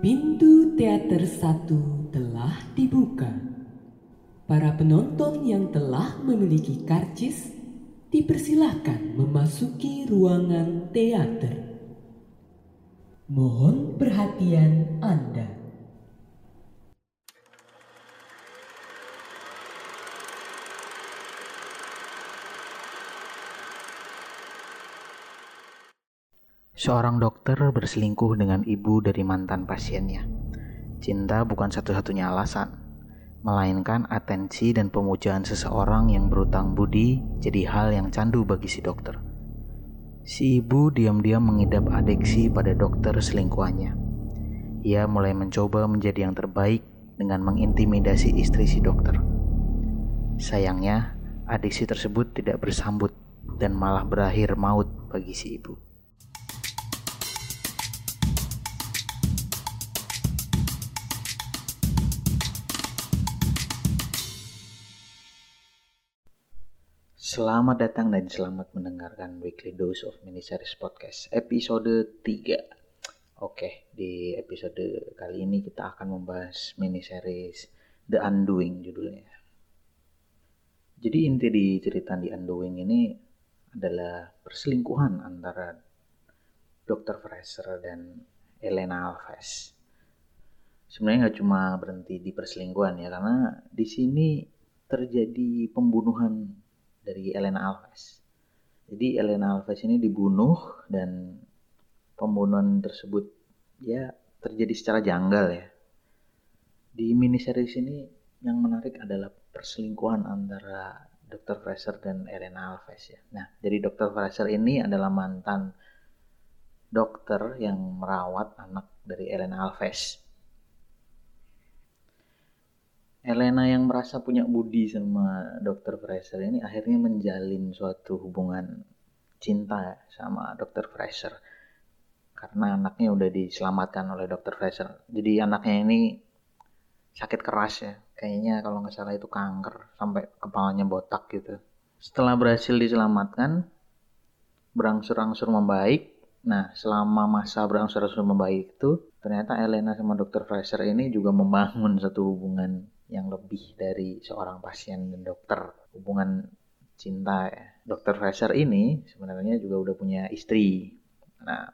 Pintu teater satu telah dibuka. Para penonton yang telah memiliki karcis dipersilahkan memasuki ruangan teater. Mohon perhatian Anda. Seorang dokter berselingkuh dengan ibu dari mantan pasiennya. Cinta bukan satu-satunya alasan, melainkan atensi dan pemujaan seseorang yang berutang budi jadi hal yang candu bagi si dokter. Si ibu diam-diam mengidap adiksi pada dokter selingkuhannya. Ia mulai mencoba menjadi yang terbaik dengan mengintimidasi istri si dokter. Sayangnya, adiksi tersebut tidak bersambut dan malah berakhir maut bagi si ibu. Selamat datang dan selamat mendengarkan Weekly Dose of Miniseries Podcast episode 3. Oke, di episode kali ini kita akan membahas miniseries The Undoing judulnya. Jadi inti di cerita The Undoing ini adalah perselingkuhan antara Dr. Fraser dan Elena Alves. Sebenarnya nggak cuma berhenti di perselingkuhan ya, karena di sini terjadi pembunuhan dari Elena Alves. Jadi Elena Alves ini dibunuh dan pembunuhan tersebut ya terjadi secara janggal ya. Di mini series ini yang menarik adalah perselingkuhan antara Dr. Fraser dan Elena Alves ya. Nah, jadi Dr. Fraser ini adalah mantan dokter yang merawat anak dari Elena Alves. Elena yang merasa punya budi sama Dr. Fraser ini akhirnya menjalin suatu hubungan cinta sama Dr. Fraser karena anaknya udah diselamatkan oleh Dr. Fraser. Jadi anaknya ini sakit keras ya, kayaknya kalau nggak salah itu kanker sampai kepalanya botak gitu. Setelah berhasil diselamatkan, berangsur-angsur membaik. Nah, selama masa berangsur-angsur membaik itu, ternyata Elena sama Dr. Fraser ini juga membangun satu hubungan yang lebih dari seorang pasien dan dokter hubungan cinta ya. Dokter Fraser ini sebenarnya juga udah punya istri. Nah,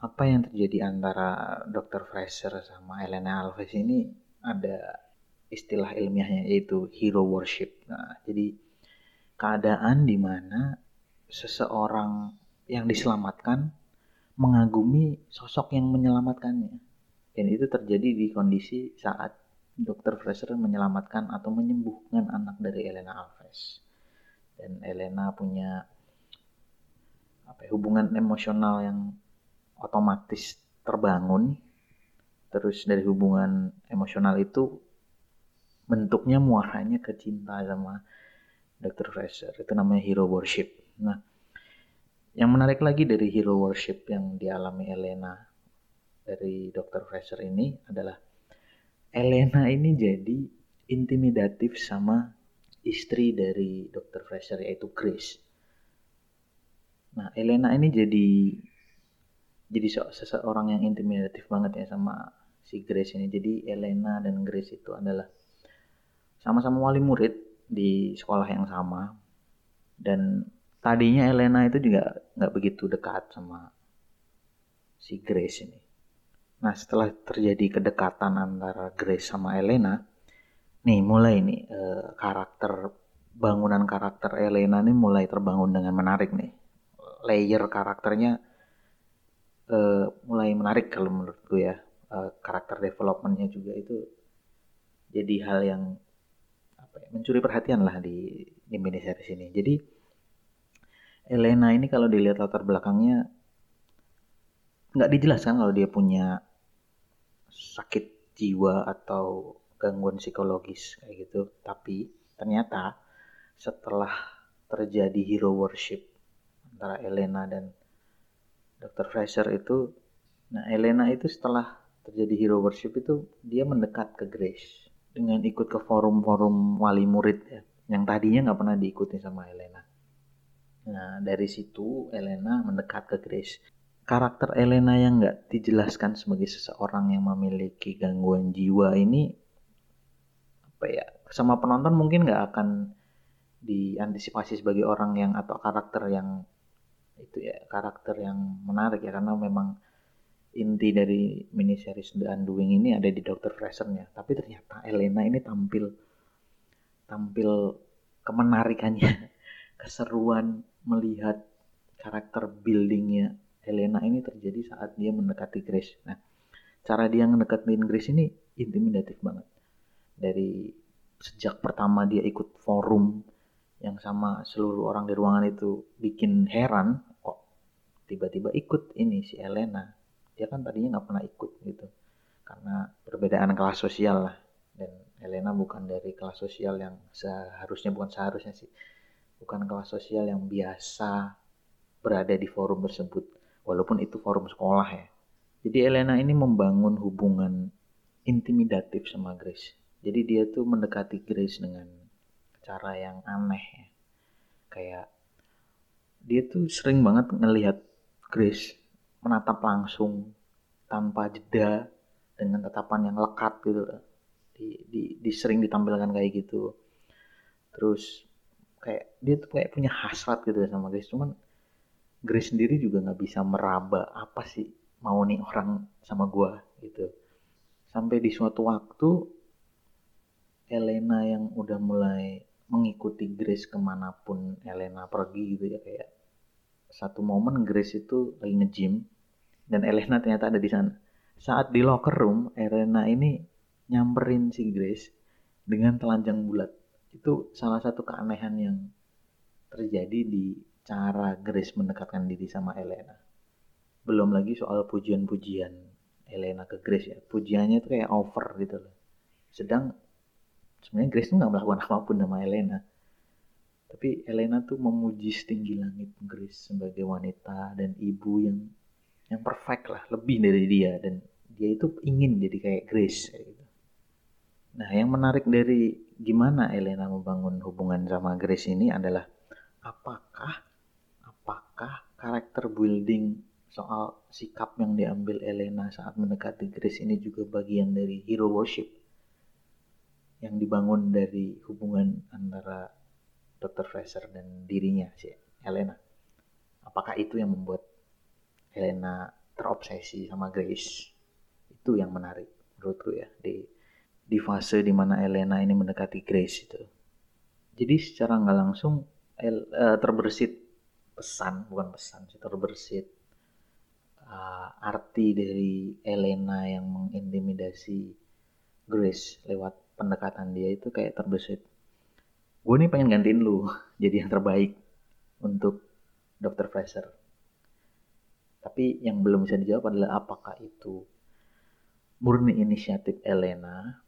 apa yang terjadi antara Dokter Fraser sama Elena Alves ini ada istilah ilmiahnya yaitu hero worship. Nah, jadi keadaan di mana seseorang yang diselamatkan mengagumi sosok yang menyelamatkannya. Dan itu terjadi di kondisi saat Dr. Fraser menyelamatkan atau menyembuhkan anak dari Elena Alves. Dan Elena punya apa ya, hubungan emosional yang otomatis terbangun. Terus dari hubungan emosional itu bentuknya muaranya ke cinta sama Dr. Fraser. Itu namanya hero worship. Nah, yang menarik lagi dari hero worship yang dialami Elena dari Dr. Fraser ini adalah Elena ini jadi intimidatif sama istri dari Dr. Fraser yaitu Grace. Nah, Elena ini jadi jadi seseorang yang intimidatif banget ya sama si Grace ini. Jadi Elena dan Grace itu adalah sama-sama wali murid di sekolah yang sama dan tadinya Elena itu juga nggak begitu dekat sama si Grace ini. Nah setelah terjadi kedekatan antara Grace sama Elena, nih mulai nih eh, karakter bangunan karakter Elena nih mulai terbangun dengan menarik nih. Layer karakternya eh, mulai menarik kalau menurut gue ya. Eh, karakter developmentnya juga itu jadi hal yang apa ya, mencuri perhatian lah di di mini series ini. Jadi Elena ini kalau dilihat latar belakangnya nggak dijelaskan kalau dia punya sakit jiwa atau gangguan psikologis kayak gitu. Tapi ternyata setelah terjadi hero worship antara Elena dan Dr. Fraser itu, nah Elena itu setelah terjadi hero worship itu dia mendekat ke Grace dengan ikut ke forum-forum wali murid ya, yang tadinya nggak pernah diikuti sama Elena. Nah dari situ Elena mendekat ke Grace karakter Elena yang nggak dijelaskan sebagai seseorang yang memiliki gangguan jiwa ini apa ya sama penonton mungkin nggak akan diantisipasi sebagai orang yang atau karakter yang itu ya karakter yang menarik ya karena memang inti dari mini series The Undoing ini ada di Dr. Fraser-nya tapi ternyata Elena ini tampil tampil kemenarikannya keseruan melihat karakter buildingnya Helena ini terjadi saat dia mendekati Grace. Nah, cara dia mendekatin Grace ini intimidatif banget. Dari sejak pertama dia ikut forum yang sama seluruh orang di ruangan itu bikin heran kok tiba-tiba ikut ini si Elena. Dia kan tadinya nggak pernah ikut gitu. Karena perbedaan kelas sosial lah. Dan Elena bukan dari kelas sosial yang seharusnya bukan seharusnya sih. Bukan kelas sosial yang biasa berada di forum tersebut walaupun itu forum sekolah ya. Jadi Elena ini membangun hubungan intimidatif sama Grace. Jadi dia tuh mendekati Grace dengan cara yang aneh ya. Kayak dia tuh sering banget ngelihat Grace menatap langsung tanpa jeda dengan tatapan yang lekat gitu di, di, di sering ditampilkan kayak gitu terus kayak dia tuh kayak punya hasrat gitu sama Grace cuman Grace sendiri juga nggak bisa meraba apa sih mau nih orang sama gue gitu. Sampai di suatu waktu Elena yang udah mulai mengikuti Grace ke mana pun Elena pergi gitu ya kayak satu momen Grace itu lagi nge-gym dan Elena ternyata ada di sana. Saat di locker room, Elena ini nyamperin si Grace dengan telanjang bulat. Itu salah satu keanehan yang terjadi di cara Grace mendekatkan diri sama Elena. Belum lagi soal pujian-pujian Elena ke Grace ya. Pujiannya itu kayak over gitu loh. Sedang sebenarnya Grace tuh nggak melakukan apa pun sama Elena. Tapi Elena tuh memuji setinggi langit Grace sebagai wanita dan ibu yang yang perfect lah, lebih dari dia dan dia itu ingin jadi kayak Grace gitu. Nah, yang menarik dari gimana Elena membangun hubungan sama Grace ini adalah apakah karakter building soal sikap yang diambil Elena saat mendekati Grace ini juga bagian dari hero worship yang dibangun dari hubungan antara Dr. Fraser dan dirinya si Elena. Apakah itu yang membuat Elena terobsesi sama Grace? Itu yang menarik menurutku ya di di fase di mana Elena ini mendekati Grace itu. Jadi secara nggak langsung el, uh, terbersit pesan bukan pesan sih terbersit uh, arti dari Elena yang mengintimidasi Grace lewat pendekatan dia itu kayak terbersit gue nih pengen gantiin lu jadi yang terbaik untuk Dr. Fraser tapi yang belum bisa dijawab adalah apakah itu murni inisiatif Elena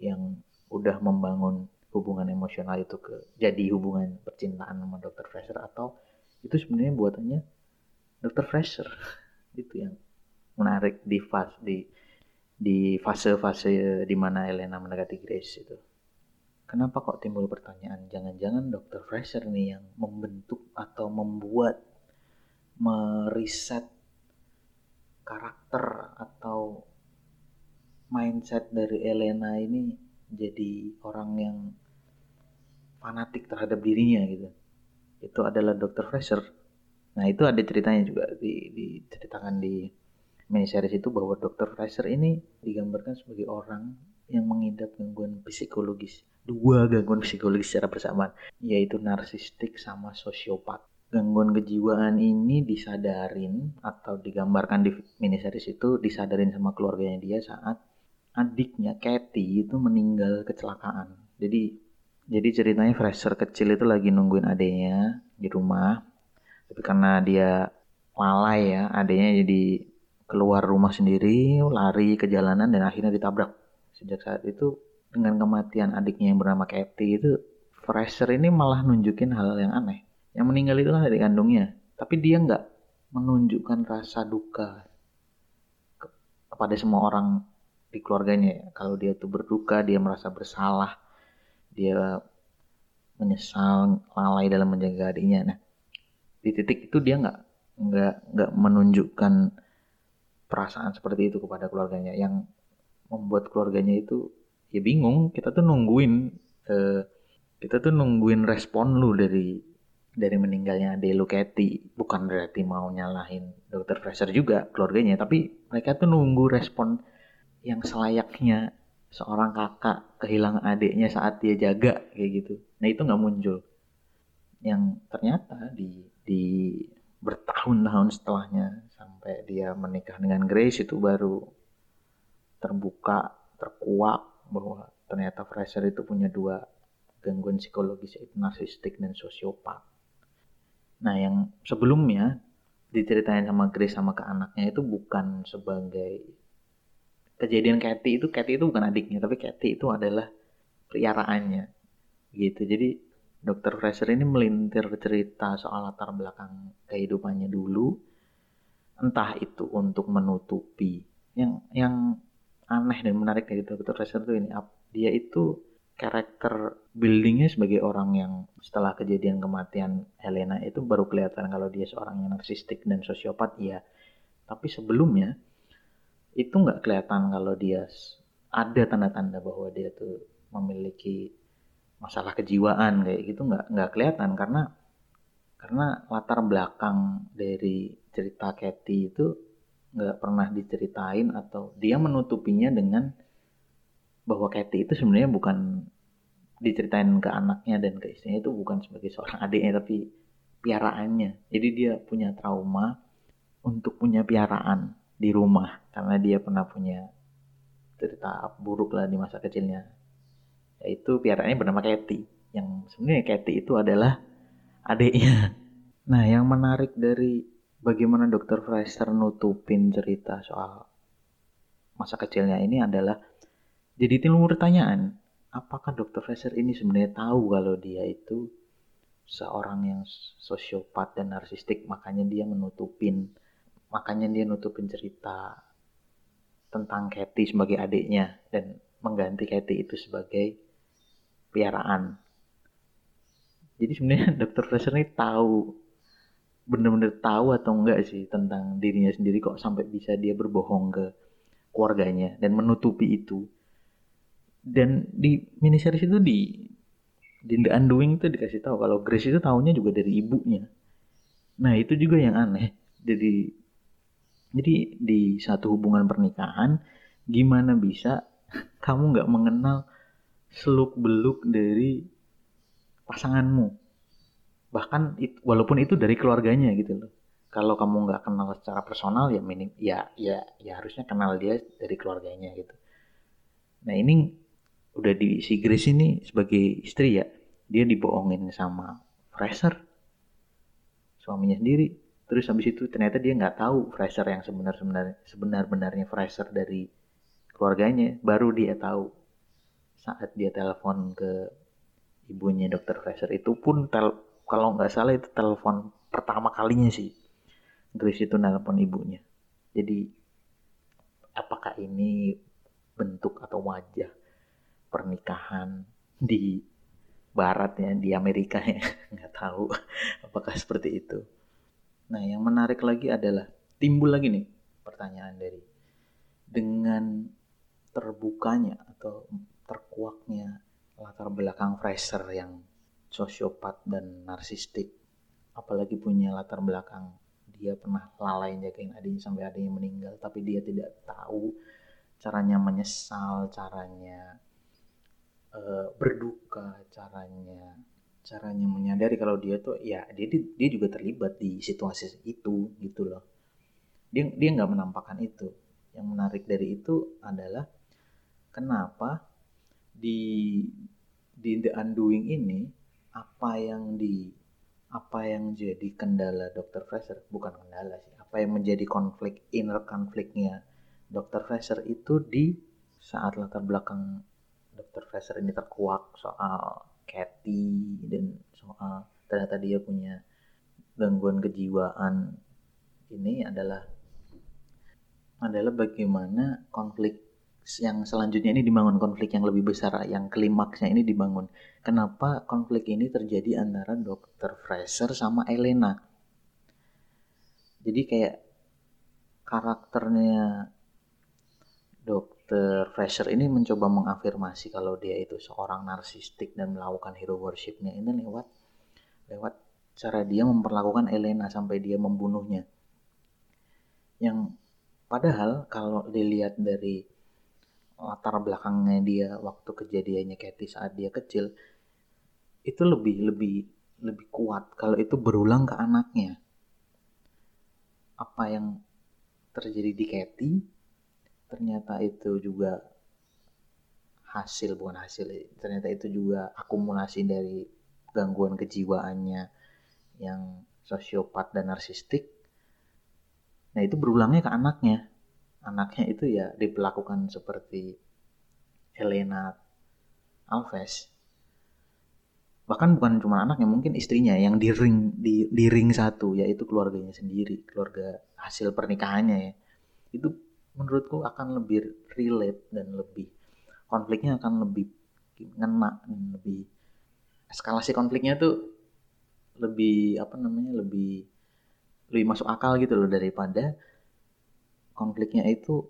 yang udah membangun hubungan emosional itu ke jadi hubungan percintaan sama Dr. Fraser atau itu sebenarnya buatannya Dr. Fraser itu yang menarik di fase di di fase-fase di mana Elena mendekati Grace itu. Kenapa kok timbul pertanyaan jangan-jangan Dr. Fraser nih yang membentuk atau membuat meriset karakter atau mindset dari Elena ini jadi orang yang fanatik terhadap dirinya gitu itu adalah Dr. Fraser. Nah itu ada ceritanya juga di, diceritakan di miniseries itu bahwa Dr. Fraser ini digambarkan sebagai orang yang mengidap gangguan psikologis. Dua gangguan psikologis secara bersamaan, yaitu narsistik sama sosiopat. Gangguan kejiwaan ini disadarin atau digambarkan di miniseries itu disadarin sama keluarganya dia saat adiknya Kathy itu meninggal kecelakaan. Jadi jadi ceritanya Fraser kecil itu lagi nungguin adenya di rumah. Tapi karena dia lalai ya, adenya jadi keluar rumah sendiri, lari ke jalanan dan akhirnya ditabrak. Sejak saat itu dengan kematian adiknya yang bernama Kathy itu Fraser ini malah nunjukin hal yang aneh. Yang meninggal itu kan adik kandungnya, tapi dia nggak menunjukkan rasa duka ke kepada semua orang di keluarganya. Kalau dia tuh berduka, dia merasa bersalah dia menyesal lalai dalam menjaga adiknya. Nah di titik itu dia nggak nggak nggak menunjukkan perasaan seperti itu kepada keluarganya. Yang membuat keluarganya itu ya bingung. Kita tuh nungguin eh, kita tuh nungguin respon lu dari dari meninggalnya ade lu Katy bukan berarti mau nyalahin dokter Fraser juga keluarganya tapi mereka tuh nunggu respon yang selayaknya seorang kakak kehilangan adiknya saat dia jaga kayak gitu nah itu nggak muncul yang ternyata di di bertahun-tahun setelahnya sampai dia menikah dengan Grace itu baru terbuka terkuak bahwa ternyata Fraser itu punya dua gangguan psikologis yaitu narsistik dan sosiopat. Nah yang sebelumnya diceritain sama Grace sama ke anaknya itu bukan sebagai kejadian Kathy itu Kathy itu bukan adiknya tapi Kathy itu adalah peliharaannya gitu. Jadi Dokter Fraser ini melintir cerita soal latar belakang kehidupannya dulu, entah itu untuk menutupi. Yang yang aneh dan menarik dari Dokter Fraser itu ini, dia itu karakter buildingnya sebagai orang yang setelah kejadian kematian Helena itu baru kelihatan kalau dia seorang yang narsistik dan sosiopat ya tapi sebelumnya itu nggak kelihatan kalau dia ada tanda-tanda bahwa dia tuh memiliki masalah kejiwaan kayak gitu nggak nggak kelihatan. Karena karena latar belakang dari cerita Kathy itu nggak pernah diceritain atau dia menutupinya dengan bahwa Kathy itu sebenarnya bukan diceritain ke anaknya dan ke istrinya itu bukan sebagai seorang adiknya tapi piaraannya. Jadi dia punya trauma untuk punya piaraan di rumah karena dia pernah punya cerita buruk lah di masa kecilnya. Yaitu piaranya bernama Kathy yang sebenarnya Kathy itu adalah adiknya. Nah yang menarik dari bagaimana dokter Fraser nutupin cerita soal masa kecilnya ini adalah jadi timbul pertanyaan apakah dokter Fraser ini sebenarnya tahu kalau dia itu seorang yang sosiopat dan narsistik makanya dia menutupin makanya dia nutupin cerita tentang Kathy sebagai adiknya dan mengganti Kathy itu sebagai piaraan. Jadi sebenarnya dokter Fraser ini tahu bener-bener tahu atau enggak sih tentang dirinya sendiri kok sampai bisa dia berbohong ke keluarganya dan menutupi itu. Dan di mini series itu di di The Undoing itu dikasih tahu kalau Grace itu tahunya juga dari ibunya. Nah itu juga yang aneh. Jadi jadi di satu hubungan pernikahan gimana bisa kamu nggak mengenal seluk beluk dari pasanganmu? Bahkan it, walaupun itu dari keluarganya gitu loh. Kalau kamu nggak kenal secara personal ya minim ya ya ya harusnya kenal dia dari keluarganya gitu. Nah ini udah di si Grace ini sebagai istri ya dia dibohongin sama Fraser suaminya sendiri terus habis itu ternyata dia nggak tahu Fraser yang sebenar sebenar sebenar benarnya Fraser dari keluarganya. Baru dia tahu saat dia telepon ke ibunya dokter Fraser. Itu pun tel kalau nggak salah itu telepon pertama kalinya sih. Grace itu telepon ibunya. Jadi apakah ini bentuk atau wajah pernikahan di barat ya di Amerika ya? Nggak tahu. Apakah seperti itu nah yang menarik lagi adalah timbul lagi nih pertanyaan dari dengan terbukanya atau terkuaknya latar belakang Fraser yang sosiopat dan narsistik apalagi punya latar belakang dia pernah lalai jagain adiknya sampai adiknya meninggal tapi dia tidak tahu caranya menyesal caranya uh, berduka caranya caranya menyadari kalau dia tuh ya dia dia juga terlibat di situasi itu gitu loh dia dia nggak menampakkan itu yang menarik dari itu adalah kenapa di di The Undoing ini apa yang di apa yang jadi kendala Dr. Fraser bukan kendala sih apa yang menjadi konflik inner konfliknya Dr. Fraser itu di saat latar belakang Dr. Fraser ini terkuak soal Kathy dan soal ternyata dia punya gangguan kejiwaan ini adalah adalah bagaimana konflik yang selanjutnya ini dibangun konflik yang lebih besar yang klimaksnya ini dibangun. Kenapa konflik ini terjadi antara dokter Fraser sama Elena? Jadi kayak karakternya Dr. Fresher ini mencoba mengafirmasi kalau dia itu seorang narsistik dan melakukan hero worshipnya ini lewat lewat cara dia memperlakukan Elena sampai dia membunuhnya. Yang padahal kalau dilihat dari latar belakangnya dia waktu kejadiannya Kathy saat dia kecil itu lebih lebih lebih kuat kalau itu berulang ke anaknya. Apa yang terjadi di Kathy ternyata itu juga hasil bukan hasil ternyata itu juga akumulasi dari gangguan kejiwaannya yang sosiopat dan narsistik. Nah itu berulangnya ke anaknya. Anaknya itu ya diperlakukan seperti Elena Alves. Bahkan bukan cuma anaknya mungkin istrinya yang di ring di, di ring satu yaitu keluarganya sendiri keluarga hasil pernikahannya ya. Itu menurutku akan lebih relate dan lebih konfliknya akan lebih ngena dan lebih eskalasi konfliknya tuh lebih apa namanya lebih lebih masuk akal gitu loh daripada konfliknya itu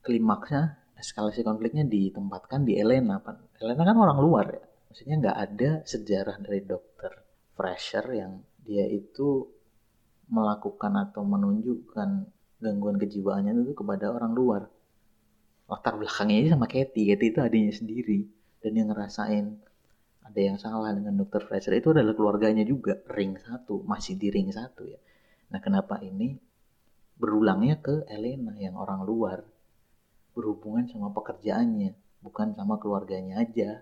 klimaksnya eskalasi konfliknya ditempatkan di Elena. Elena kan orang luar ya. Maksudnya nggak ada sejarah dari dokter Fresher yang dia itu melakukan atau menunjukkan gangguan kejiwaannya itu kepada orang luar. Latar belakangnya aja sama Katie. Katie itu adiknya sendiri. Dan yang ngerasain ada yang salah dengan dokter Fraser itu adalah keluarganya juga. Ring satu. Masih di ring satu ya. Nah kenapa ini berulangnya ke Elena yang orang luar? Berhubungan sama pekerjaannya. Bukan sama keluarganya aja.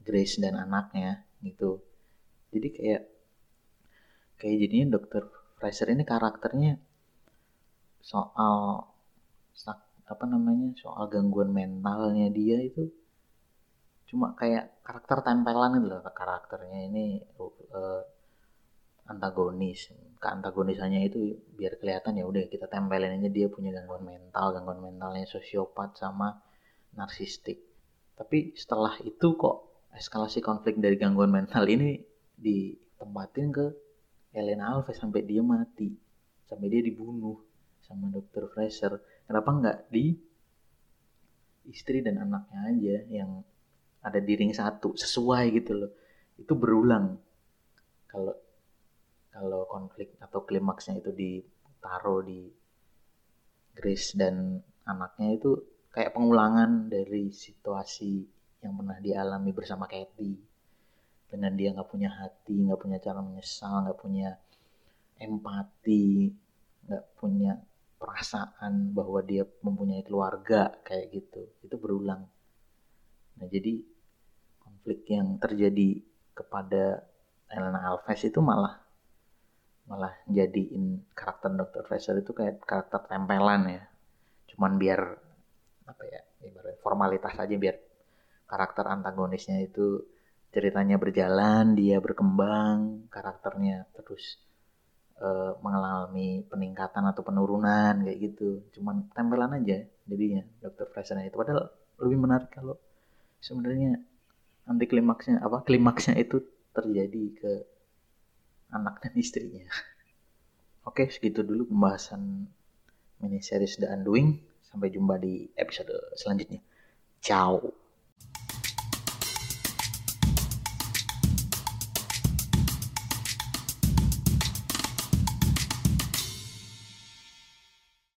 Grace dan anaknya gitu. Jadi kayak kayak jadinya dokter Fraser ini karakternya soal apa namanya soal gangguan mentalnya dia itu cuma kayak karakter tempelan gitu loh karakternya ini uh, antagonis. Keantagonisannya itu biar kelihatan ya udah kita tempelin aja dia punya gangguan mental gangguan mentalnya sosiopat sama narsistik. Tapi setelah itu kok eskalasi konflik dari gangguan mental ini ditempatin ke Elena Alves sampai dia mati sampai dia dibunuh sama dokter Fraser. Kenapa nggak di istri dan anaknya aja yang ada di ring satu sesuai gitu loh. Itu berulang. Kalau kalau konflik atau klimaksnya itu ditaruh di Grace dan anaknya itu kayak pengulangan dari situasi yang pernah dialami bersama Kathy. Dengan dia nggak punya hati nggak punya cara menyesal nggak punya empati nggak punya perasaan bahwa dia mempunyai keluarga kayak gitu itu berulang nah jadi konflik yang terjadi kepada Elena Alves itu malah malah jadiin karakter Dr. Fraser itu kayak karakter tempelan ya cuman biar apa ya ibarat formalitas aja biar karakter antagonisnya itu ceritanya berjalan dia berkembang karakternya terus uh, mengalami peningkatan atau penurunan kayak gitu. Cuman tempelan aja jadinya dokter Fraser itu. Padahal lebih menarik kalau sebenarnya anti klimaksnya apa klimaksnya itu terjadi ke anak dan istrinya. Oke segitu dulu pembahasan mini series The Undoing. Sampai jumpa di episode selanjutnya. Ciao